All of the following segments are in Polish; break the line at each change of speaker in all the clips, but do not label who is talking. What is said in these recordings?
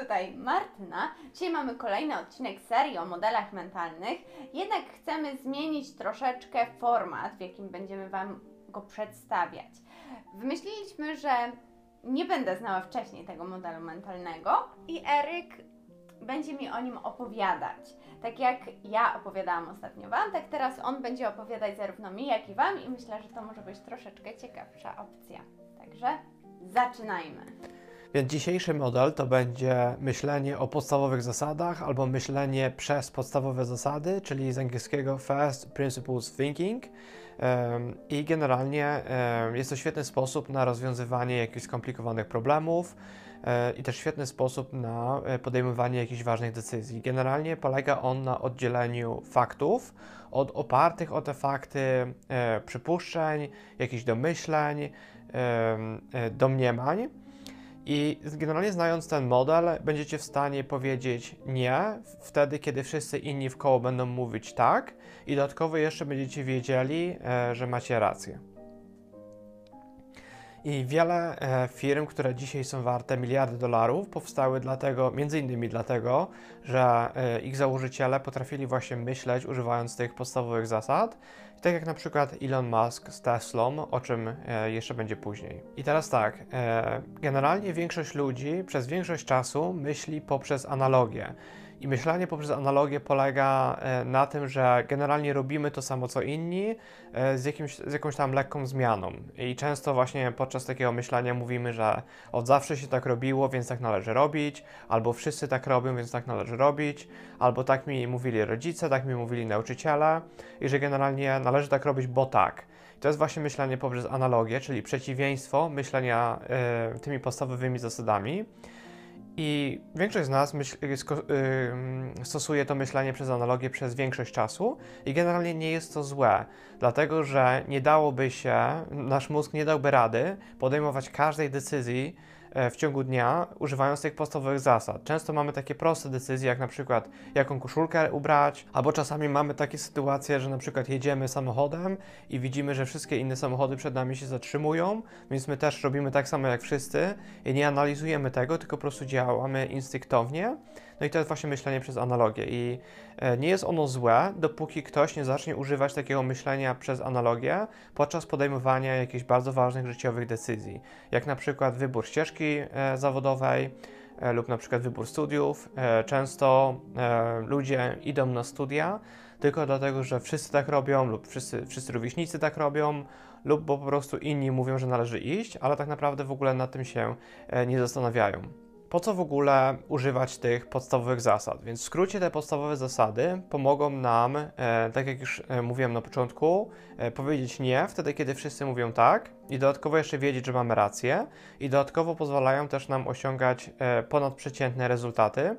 tutaj Martyna. Dzisiaj mamy kolejny odcinek serii o modelach mentalnych, jednak chcemy zmienić troszeczkę format, w jakim będziemy Wam go przedstawiać. Wymyśliliśmy, że nie będę znała wcześniej tego modelu mentalnego i Eryk będzie mi o nim opowiadać. Tak jak ja opowiadałam ostatnio Wam, tak teraz on będzie opowiadać zarówno mi, jak i Wam i myślę, że to może być troszeczkę ciekawsza opcja. Także zaczynajmy.
Więc dzisiejszy model to będzie myślenie o podstawowych zasadach albo myślenie przez podstawowe zasady, czyli z angielskiego First Principles Thinking. I generalnie jest to świetny sposób na rozwiązywanie jakichś skomplikowanych problemów e, i też świetny sposób na e, podejmowanie jakichś ważnych decyzji. Generalnie polega on na oddzieleniu faktów od opartych o te fakty e, przypuszczeń, jakichś domyśleń, em, domniemań. I generalnie znając ten model, będziecie w stanie powiedzieć nie wtedy, kiedy wszyscy inni w koło będą mówić tak, i dodatkowo jeszcze będziecie wiedzieli, e, że macie rację. I wiele e, firm, które dzisiaj są warte miliardy dolarów, powstały dlatego, między innymi dlatego, że e, ich założyciele potrafili właśnie myśleć używając tych podstawowych zasad, tak jak na przykład Elon Musk z Teslą, o czym e, jeszcze będzie później. I teraz tak, e, generalnie większość ludzi przez większość czasu myśli poprzez analogię. I myślenie poprzez analogię polega e, na tym, że generalnie robimy to samo co inni e, z, jakimś, z jakąś tam lekką zmianą. I często właśnie podczas takiego myślenia mówimy, że od zawsze się tak robiło, więc tak należy robić, albo wszyscy tak robią, więc tak należy robić, albo tak mi mówili rodzice, tak mi mówili nauczyciele i że generalnie należy tak robić, bo tak. To jest właśnie myślenie poprzez analogię, czyli przeciwieństwo myślenia e, tymi podstawowymi zasadami. I większość z nas myśl, sko, y, stosuje to myślenie przez analogię przez większość czasu i generalnie nie jest to złe, dlatego że nie dałoby się, nasz mózg nie dałby rady podejmować każdej decyzji w ciągu dnia, używając tych podstawowych zasad. Często mamy takie proste decyzje, jak na przykład jaką koszulkę ubrać, albo czasami mamy takie sytuacje, że na przykład jedziemy samochodem i widzimy, że wszystkie inne samochody przed nami się zatrzymują, więc my też robimy tak samo jak wszyscy i nie analizujemy tego, tylko po prostu działamy instynktownie. No i to jest właśnie myślenie przez analogię. I e, nie jest ono złe, dopóki ktoś nie zacznie używać takiego myślenia przez analogię podczas podejmowania jakichś bardzo ważnych życiowych decyzji, jak na przykład wybór ścieżki e, zawodowej e, lub na przykład wybór studiów. Często ludzie idą na studia tylko dlatego, że wszyscy tak robią lub wszyscy, wszyscy rówieśnicy tak robią lub bo po prostu inni mówią, że należy iść, ale tak naprawdę w ogóle nad tym się nie zastanawiają po co w ogóle używać tych podstawowych zasad? Więc w skrócie te podstawowe zasady pomogą nam, e, tak jak już e, mówiłem na początku, e, powiedzieć nie wtedy, kiedy wszyscy mówią tak i dodatkowo jeszcze wiedzieć, że mamy rację i dodatkowo pozwalają też nam osiągać e, ponadprzeciętne rezultaty.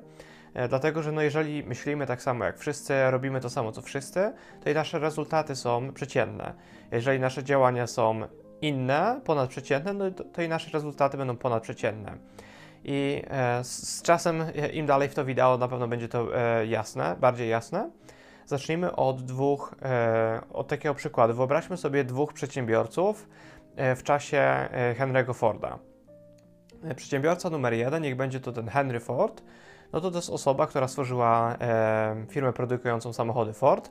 E, Dlatego, że no jeżeli myślimy tak samo jak wszyscy, robimy to samo co wszyscy, to i nasze rezultaty są przeciętne. Jeżeli nasze działania są inne, ponadprzeciętne, no to, i nasze rezultaty będą ponadprzeciętne. I e, z, czasem, e, im dalej w to wideo, na pewno będzie to e, jasne, bardziej jasne. Zacznijmy od dwóch, od takiego przykładu. Wyobraźmy sobie dwóch przedsiębiorców w czasie Henry'ego Forda. Przedsiębiorca numer jeden, niech będzie to ten Henry Ford, no to to jest osoba, która stworzyła firmę produkującą samochody Ford.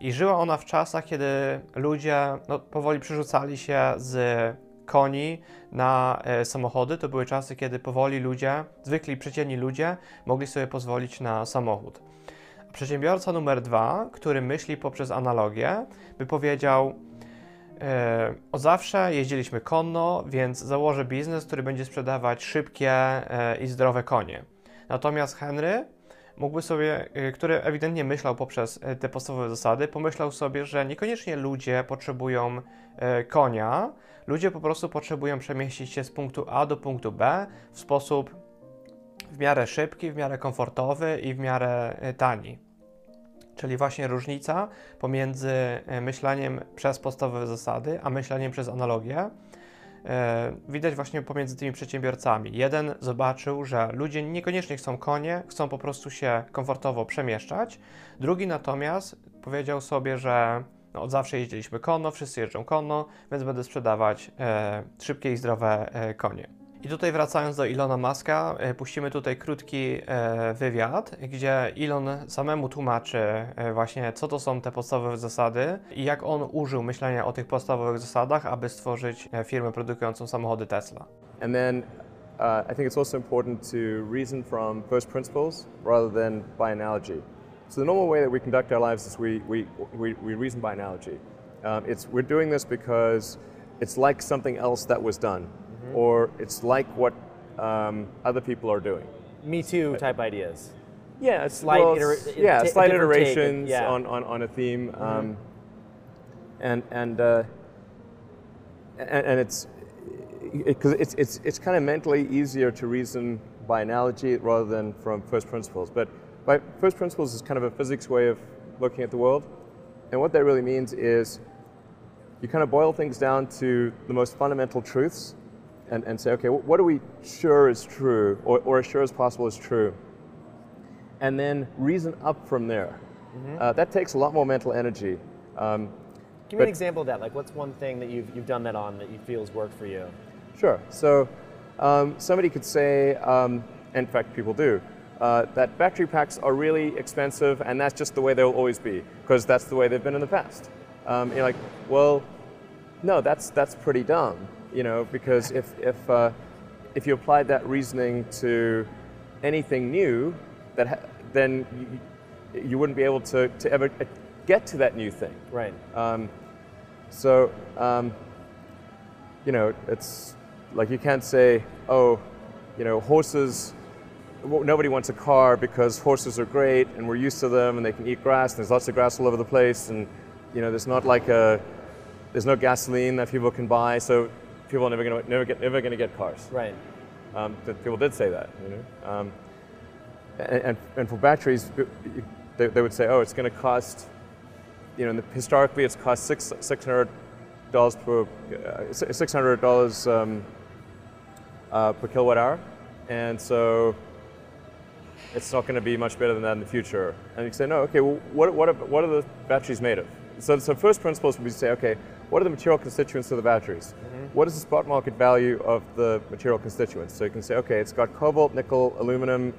I żyła ona w czasach, kiedy ludzie no, powoli przerzucali się z koni na e, samochody. To były czasy, kiedy powoli ludzie, zwykli przeciętni ludzie, mogli sobie pozwolić na samochód. Przedsiębiorca numer dwa, który myśli poprzez analogię, by powiedział: e, Od zawsze jeździliśmy konno, więc założę biznes, który będzie sprzedawać szybkie e, i zdrowe konie. Natomiast Henry mógłby sobie, y, który ewidentnie myślał poprzez y, te podstawowe zasady, pomyślał sobie, że niekoniecznie ludzie potrzebują y, konia, ludzie po prostu potrzebują przemieścić się z punktu A do punktu B w sposób w miarę szybki, w miarę komfortowy i w miarę tani. Czyli właśnie różnica pomiędzy myśleniem przez podstawowe zasady, a myśleniem przez analogię. E, widać właśnie pomiędzy tymi przedsiębiorcami. Jeden zobaczył, że ludzie niekoniecznie chcą konie, chcą po prostu się komfortowo przemieszczać. Drugi natomiast powiedział sobie, że no, od zawsze jeździliśmy konno, wszyscy jeżdżą konno, więc będę sprzedawać e, szybkie i zdrowe e, konie. I tutaj wracając do Ilona Maska, e, puścimy tutaj krótki e, wywiad, gdzie Elon samemu tłumaczy e, właśnie, co to są te podstawowe zasady i jak on użył myślenia o tych podstawowych zasadach, aby stworzyć firmę produkującą samochody Tesla.
And then uh, I think it's also important to reason from first principles rather than by analogy. So the normal way that we conduct our lives is we, we, we, we reason by analogy. Um, it's, we're doing this because it's like something else that was done, or it's like what um, other people are doing.
Me Too type ideas.
Yeah, it's
Slight
well, it's- yeah, slight iterations
yeah.
on, on, on a theme, um, and and uh, and, and it's because it's it's it's kind of mentally easier to reason by analogy rather than from first principles. But by first principles is kind of a physics way of looking at the world, and what that really means is you kind of boil things down to the most fundamental truths, and, and say, okay, what are we sure is true, or, or as sure as possible is true, and then reason up from there. Uh, that takes a lot more mental energy. Um,
Give me an example of that. Like, what's one thing that you've, you've done that on that you feel has worked for you?
Sure. So um, somebody could say, um, in fact, people do, uh, that battery packs are really expensive, and that's just the way they'll always be, because that's the way they've been in the past. Um, you're like, well, no, that's that's pretty dumb, you know, because if if uh, if you applied that reasoning to anything new, that ha- then you, you wouldn't be able to, to ever uh, get to that new thing.
Right.
Um, so, um, you know, it's like you can't say, oh, you know, horses, well, nobody wants a car because horses are great and we're used to them and they can eat grass and there's lots of grass all over the place and, you know, there's not like a, there's no gasoline that people can buy, so people are never gonna, never get, never gonna get cars.
Right.
Um, that people did say that, you know. Um, and, and, and for batteries, they, they would say, oh, it's going to cost, you know, historically it's cost six six hundred dollars per uh, six hundred dollars um, uh, per kilowatt hour, and so it's not going to be much better than that in the future. And you say, no, okay, well, what, what, are, what are the batteries made of? So, so first principles would be to say, okay, what are the material constituents of the batteries? What is the spot market value of the material constituents? So you can say, okay, it's got cobalt, nickel, aluminum,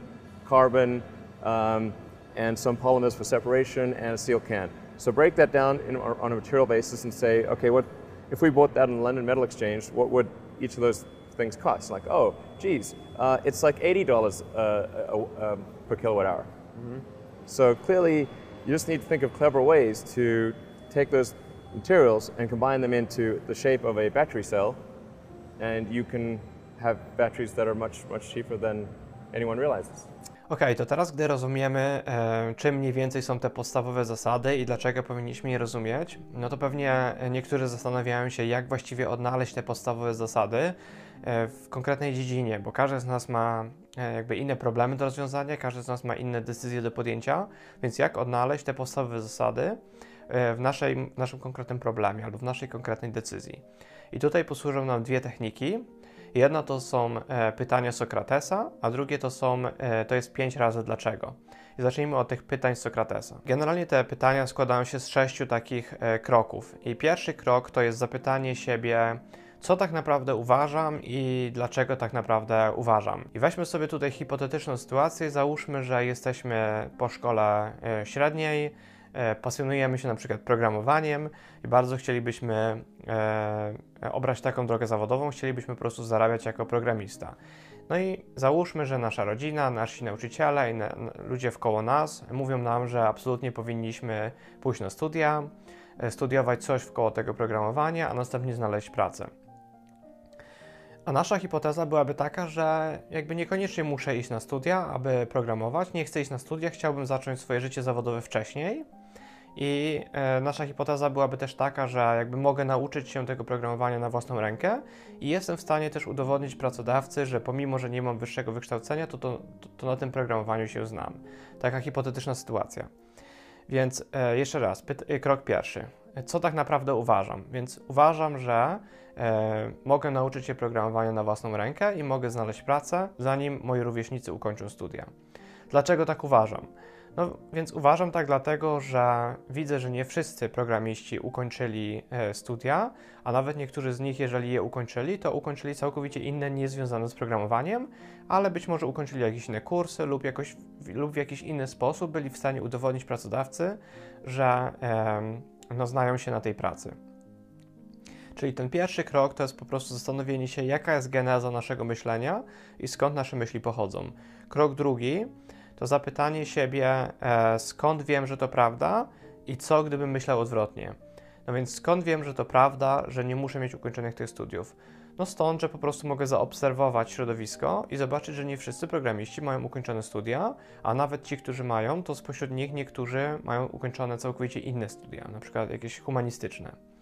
carbon, um, and some polymers for separation, and a steel can. So break that down in, on a material basis and say, okay, what if we bought that in the London Metal Exchange? What would each of those things cost? Like, oh, geez, uh, it's like eighty dollars uh, uh, per kilowatt hour. So clearly, you just need to think of clever ways to take those materials and combine them into the shape of a battery cell, and you can have batteries that are much much cheaper than anyone realizes.
Okej, to teraz, gdy rozumiemy, e, czym mniej więcej są te podstawowe zasady i dlaczego powinniśmy je rozumieć, no to pewnie niektórzy zastanawiają się, jak właściwie odnaleźć te podstawowe zasady e, w konkretnej dziedzinie, bo każdy z nas ma e, jakby inne problemy do rozwiązania, każdy z nas ma inne decyzje do podjęcia, więc jak odnaleźć te podstawowe zasady w, naszej, naszym konkretnym problemie albo w naszej konkretnej decyzji. I tutaj posłużą nam dwie techniki. Jedna to są e, pytania Sokratesa, a drugie to są, e, to jest pięć razy dlaczego. I zacznijmy od tych pytań Sokratesa. Generalnie te pytania składają się z sześciu takich e, kroków. I pierwszy krok to jest zapytanie siebie, co tak naprawdę uważam i dlaczego tak naprawdę uważam. I weźmy sobie tutaj hipotetyczną sytuację. Załóżmy, że jesteśmy po szkole e, średniej, e, pasjonujemy się na przykład programowaniem i bardzo chcielibyśmy e, obrać taką drogę zawodową, chcielibyśmy po prostu zarabiać jako programista. No i załóżmy, że nasza rodzina, nasi nauczyciele i na, ludzie wkoło nas mówią nam, że absolutnie powinniśmy pójść na studia, e, studiować coś wkoło tego programowania, a następnie znaleźć pracę. A nasza hipoteza byłaby taka, że jakby niekoniecznie muszę iść na studia, aby programować, nie chcę iść na studia, chciałbym zacząć swoje życie zawodowe wcześniej. I e, nasza hipoteza byłaby też taka, że jakby mogę nauczyć się tego programowania na własną rękę i jestem w stanie też udowodnić pracodawcy, że pomimo, że nie mam wyższego wykształcenia, to, to, to, to na tym programowaniu się znam. Taka hipotetyczna sytuacja. Więc e, jeszcze raz, pyt- e, krok pierwszy. Co tak naprawdę uważam? Więc uważam, że e, mogę nauczyć się programowania na własną rękę i mogę znaleźć pracę, zanim moi rówieśnicy ukończą studia. Dlaczego tak uważam? No więc uważam tak dlatego, że widzę, że nie wszyscy programiści ukończyli e, studia, a nawet niektórzy z nich, jeżeli je ukończyli, to ukończyli całkowicie inne, niezwiązane z programowaniem, ale być może ukończyli jakieś inne kursy lub, jakoś, lub w jakiś inny sposób byli w stanie udowodnić pracodawcy, że no, znają się na tej pracy. Czyli ten pierwszy krok to jest po prostu zastanowienie się, jaka jest geneza naszego myślenia i skąd nasze myśli pochodzą. Krok drugi to zapytanie siebie, e, skąd wiem, że to prawda i co gdybym myślał odwrotnie. No więc skąd wiem, że to prawda, że nie muszę mieć ukończonych tych studiów? No stąd, że po prostu mogę zaobserwować środowisko i zobaczyć, że nie wszyscy programiści mają ukończone studia, a nawet ci, którzy mają, to spośród nich niektórzy mają ukończone całkowicie inne studia, na przykład jakieś humanistyczne.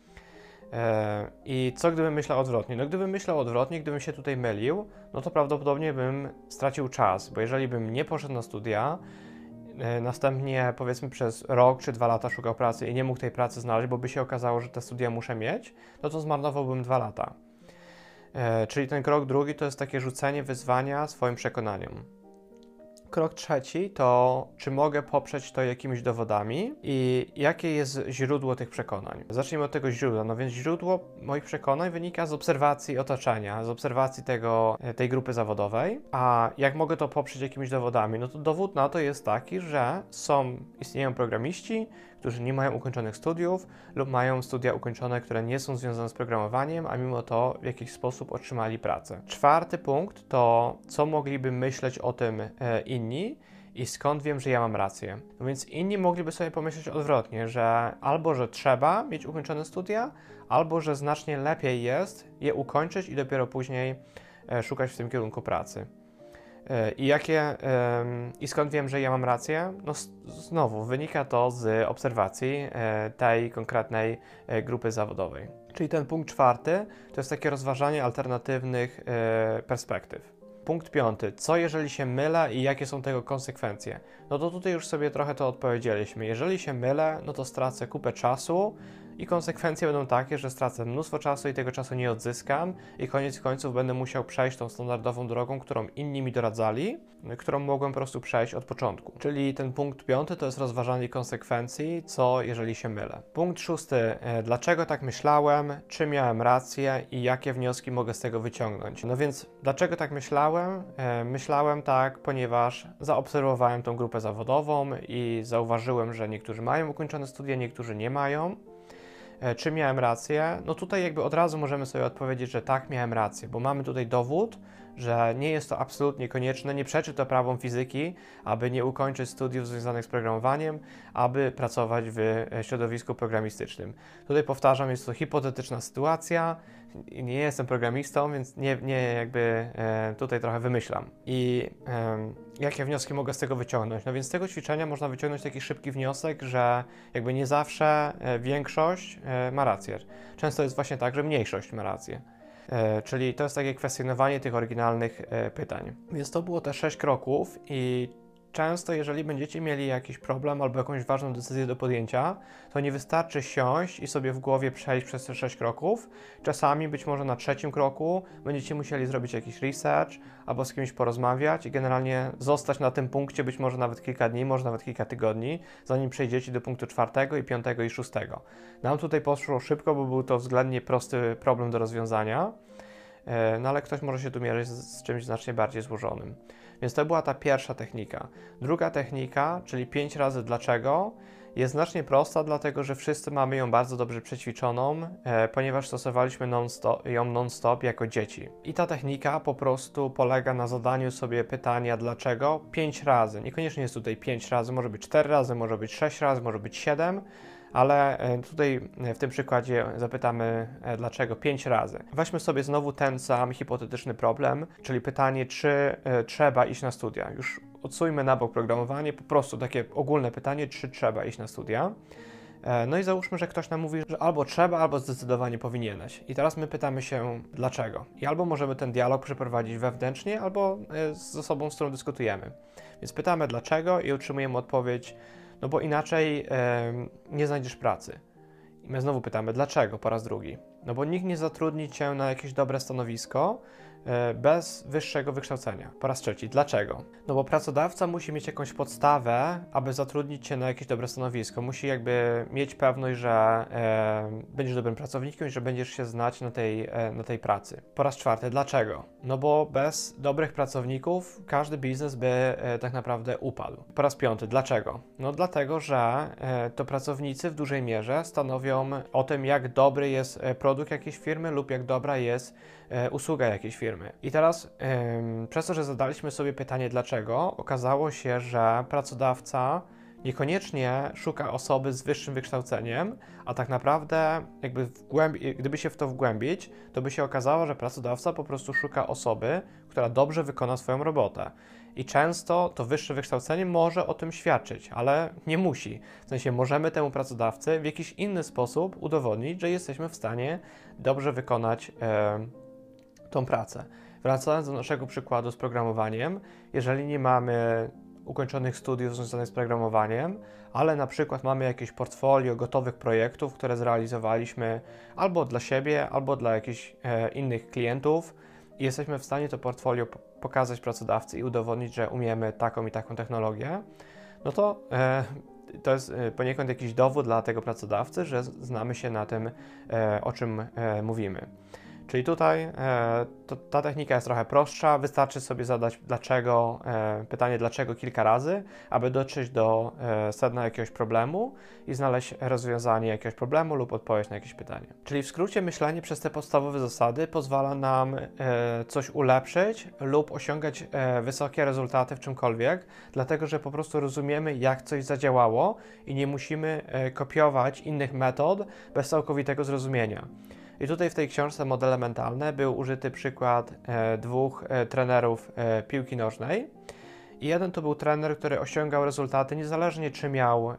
E, I co gdybym myślał odwrotnie? No gdybym myślał odwrotnie, gdybym się tutaj mylił, no to prawdopodobnie bym stracił czas, bo jeżeli bym nie poszedł na studia, e, następnie powiedzmy przez rok czy dwa lata szukał pracy i nie mógł tej pracy znaleźć, bo by się okazało, że te studia muszę mieć, no to zmarnowałbym dwa lata. E, czyli ten krok drugi to jest takie rzucenie wyzwania swoim przekonaniom. Krok trzeci to, czy mogę poprzeć to jakimiś dowodami i jakie jest źródło tych przekonań. Zacznijmy od tego źródła. No więc źródło moich przekonań wynika z obserwacji otoczenia, z obserwacji tego, tej grupy zawodowej. A jak mogę to poprzeć jakimiś dowodami? No to dowód na to jest taki, że są, istnieją programiści, którzy nie mają ukończonych studiów lub mają studia ukończone, które nie są związane z programowaniem, a mimo to w jakiś sposób otrzymali pracę. Czwarty punkt to, co mogliby myśleć o tym e, inni i skąd wiem, że ja mam rację. No więc inni mogliby sobie pomyśleć odwrotnie, że albo, że trzeba mieć ukończone studia, albo, że znacznie lepiej jest je ukończyć i dopiero później e, szukać w tym kierunku pracy. E, I jakie i skąd wiem, że ja mam rację? No znowu wynika to z obserwacji e, tej konkretnej e, grupy zawodowej. Czyli ten punkt czwarty to jest takie rozważanie alternatywnych perspektyw. Punkt piąty. Co jeżeli się mylę i jakie są tego konsekwencje? No to tutaj już sobie trochę to odpowiedzieliśmy. Jeżeli się mylę, no to stracę kupę czasu, i konsekwencje będą takie, że stracę mnóstwo czasu i tego czasu nie odzyskam i koniec końców będę musiał przejść tą standardową drogą, którą inni mi doradzali, którą mogłem po prostu przejść od początku. Czyli ten punkt piąty to jest rozważanie konsekwencji, co jeżeli się mylę. Punkt szósty, e, dlaczego tak myślałem, czy miałem rację i jakie wnioski mogę z tego wyciągnąć. No więc dlaczego tak myślałem? E, myślałem tak, ponieważ zaobserwowałem tą grupę zawodową i zauważyłem, że niektórzy mają ukończone studia, niektórzy nie mają. E, czy miałem rację? No tutaj jakby od razu możemy sobie odpowiedzieć, że tak, miałem rację, bo mamy tutaj dowód, że nie jest to absolutnie konieczne, nie przeczy to prawom fizyki, aby nie ukończyć studiów związanych z programowaniem, aby pracować w e, środowisku programistycznym. Tutaj powtarzam, jest to hipotetyczna sytuacja, nie jestem programistą, więc nie, nie jakby e, tutaj trochę wymyślam. I jakie wnioski mogę z tego wyciągnąć? No więc z tego ćwiczenia można wyciągnąć taki szybki wniosek, że jakby nie zawsze e, większość ma rację. Często jest właśnie tak, że mniejszość ma rację. E, czyli to jest takie kwestionowanie tych oryginalnych e, pytań. Więc to było te sześć kroków i często, jeżeli będziecie mieli jakiś problem albo jakąś ważną decyzję do podjęcia, to nie wystarczy siąść i sobie w głowie przejść przez te sześć kroków. Czasami, być może na trzecim kroku, będziecie musieli zrobić jakiś research albo z kimś porozmawiać i generalnie zostać na tym punkcie, być może nawet kilka dni, może nawet kilka tygodni, zanim przejdziecie do punktu czwartego i piątego i szóstego. Nam tutaj poszło szybko, bo był to względnie prosty problem do rozwiązania, e, no ale ktoś może się tu mierzyć z, z czymś znacznie bardziej złożonym. Więc to była ta pierwsza technika. Druga technika, czyli 5 razy dlaczego, jest znacznie prosta, dlatego że wszyscy mamy ją bardzo dobrze przećwiczoną, e, ponieważ stosowaliśmy non ją non-stop jako dzieci. I ta technika po prostu polega na zadaniu sobie pytania dlaczego 5 razy. Niekoniecznie jest tutaj 5 razy, może być 4 razy, może być 6 razy, może być 7 ale e, tutaj e, w tym przykładzie zapytamy e, dlaczego pięć razy. Weźmy sobie znowu ten sam hipotetyczny problem, czyli pytanie, czy trzeba iść na studia. Już odsujmy na bok programowanie, po prostu takie ogólne pytanie, czy trzeba iść na studia. No i załóżmy, że ktoś nam mówi, że albo trzeba, albo zdecydowanie powinieneś. I teraz my pytamy się dlaczego. I albo możemy ten dialog przeprowadzić wewnętrznie, albo z osobą, z którą dyskutujemy. Więc pytamy dlaczego i otrzymujemy odpowiedź no bo inaczej nie znajdziesz pracy. I my znowu pytamy, dlaczego po raz drugi? No bo nikt nie zatrudni cię na jakieś dobre stanowisko, bez wyższego wykształcenia. Po raz trzeci, dlaczego? No bo pracodawca musi mieć jakąś podstawę, aby zatrudnić cię na jakieś dobre stanowisko. Musi jakby mieć pewność, że e, będziesz dobrym pracownikiem i że będziesz się znać na tej, e, na tej pracy. Po raz czwarty, dlaczego? No bo bez dobrych pracowników każdy biznes by e, tak naprawdę upadł. Po raz piąty, dlaczego? No dlatego, że e, to pracownicy w dużej mierze stanowią o tym, jak dobry jest e, produkt jakiejś firmy lub jak dobra jest e, usługa jakiejś firmy. I teraz, przez to, że zadaliśmy sobie pytanie dlaczego, okazało się, że pracodawca niekoniecznie szuka osoby z wyższym wykształceniem, a tak naprawdę, jakby głębi, gdyby się w to wgłębić, to by się okazało, że pracodawca po prostu szuka osoby, która dobrze wykona swoją robotę. I często to wyższe wykształcenie może o tym świadczyć, ale nie musi. W sensie możemy temu pracodawcy w jakiś inny sposób udowodnić, że jesteśmy w stanie dobrze wykonać e, tą pracę. Wracając do naszego przykładu z programowaniem, jeżeli nie mamy ukończonych studiów związanych z programowaniem, ale na przykład mamy jakieś portfolio gotowych projektów, które zrealizowaliśmy albo dla siebie, albo dla jakichś e, innych klientów i jesteśmy w stanie to portfolio pokazać pracodawcy i udowodnić, że umiemy taką i taką technologię, no to e, to jest e, poniekąd jakiś dowód dla tego pracodawcy, że znamy się na tym, e, o czym e, mówimy. Czyli tutaj e, to, ta technika jest trochę prostsza, wystarczy sobie zadać dlaczego, e, pytanie dlaczego kilka razy, aby dotrzeć do e, sedna jakiegoś problemu i znaleźć rozwiązanie jakiegoś problemu lub odpowiedź na jakieś pytanie. Czyli w skrócie myślenie przez te podstawowe zasady pozwala nam e, coś ulepszyć lub osiągać e, wysokie rezultaty w czymkolwiek, dlatego że po prostu rozumiemy jak coś zadziałało i nie musimy e, kopiować innych metod bez całkowitego zrozumienia. I tutaj w tej książce Modele Mentalne był użyty przykład e, dwóch e, trenerów e, piłki nożnej. I jeden to był trener, który osiągał rezultaty niezależnie czy miał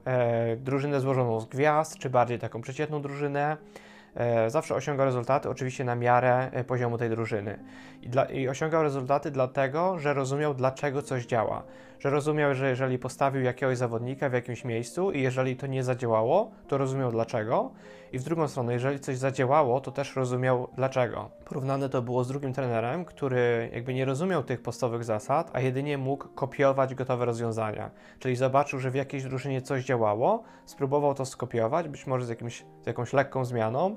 drużynę złożoną z gwiazd, czy bardziej taką przeciętną drużynę. E, zawsze osiągał rezultaty, oczywiście na miarę e, poziomu tej drużyny. I, dla, I osiągał rezultaty dlatego, że rozumiał, dlaczego coś działa. Że rozumiał, że jeżeli postawił jakiegoś zawodnika w jakimś miejscu i jeżeli to nie zadziałało, to rozumiał dlaczego. I w drugą stronę, jeżeli coś zadziałało, to też rozumiał dlaczego. Porównane to było z drugim trenerem, który jakby nie rozumiał tych podstawowych zasad, a jedynie mógł kopiować gotowe rozwiązania. Czyli zobaczył, że w jakiejś drużynie coś działało, spróbował to skopiować, być może z, jakimś, z jakąś lekką zmianą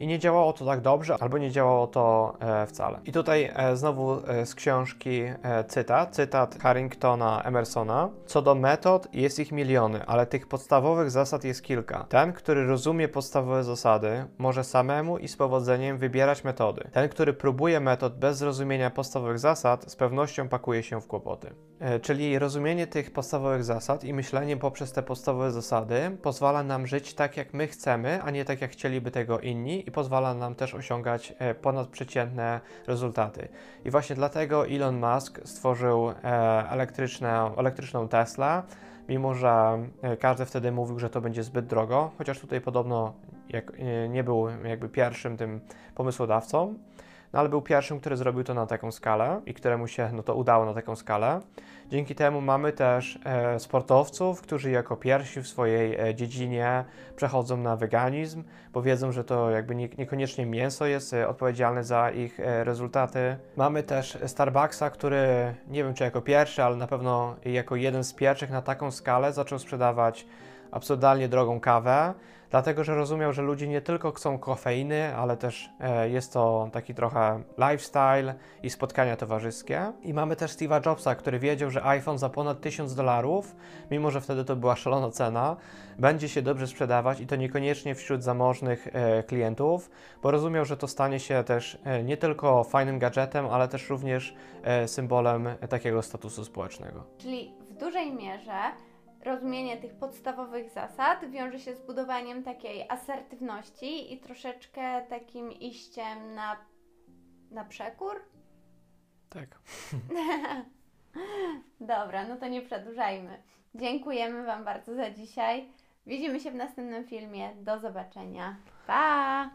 i nie działało to tak dobrze, albo nie działało to e, wcale. I tutaj e, znowu e, z książki cytat, cytat Harringtona Emersona. Co do metod, jest ich miliony, ale tych podstawowych zasad jest kilka. Ten, który rozumie podstawowe zasady, może samemu i z powodzeniem wybierać metody. Ten, który próbuje metod bez zrozumienia podstawowych zasad, z pewnością pakuje się w kłopoty. Czyli rozumienie tych podstawowych zasad i myślenie poprzez te podstawowe zasady pozwala nam żyć tak, jak my chcemy, a nie tak, jak chcieliby tego inni i pozwala nam też osiągać e, ponadprzeciętne rezultaty. I właśnie dlatego Elon Musk stworzył e, elektryczne, elektryczną Tesla, mimo że e, każdy wtedy mówił, że to będzie zbyt drogo, chociaż tutaj podobno jak, nie był jakby pierwszym tym pomysłodawcą, no ale był pierwszym, który zrobił to na taką skalę i któremu się no, to udało na taką skalę. Dzięki temu mamy też e, sportowców, którzy jako pierwsi w swojej e, dziedzinie przechodzą na weganizm, bo wiedzą, że to jakby nie, niekoniecznie mięso jest e, odpowiedzialne za ich e, rezultaty. Mamy też Starbucksa, który nie wiem czy jako pierwszy, ale na pewno jako jeden z pierwszych na taką skalę zaczął sprzedawać absurdalnie drogą kawę, dlatego że rozumiał, że ludzie nie tylko chcą kofeiny, ale też e, jest to taki trochę lifestyle i spotkania towarzyskie. I mamy też Steve'a Jobsa, który wiedział, że iPhone za ponad 1000 dolarów, mimo że wtedy to była szalona cena, będzie się dobrze sprzedawać i to niekoniecznie wśród zamożnych e, klientów, bo rozumiał, że to stanie się też e, nie tylko fajnym gadżetem, ale też również symbolem takiego statusu społecznego.
Czyli w dużej mierze rozumienie tych podstawowych zasad wiąże się z budowaniem takiej asertywności i troszeczkę takim iściem na, na przekór.
Tak.
Dobra, no to nie przedłużajmy. Dziękujemy Wam bardzo za dzisiaj. Widzimy się w następnym filmie. Do zobaczenia. Pa!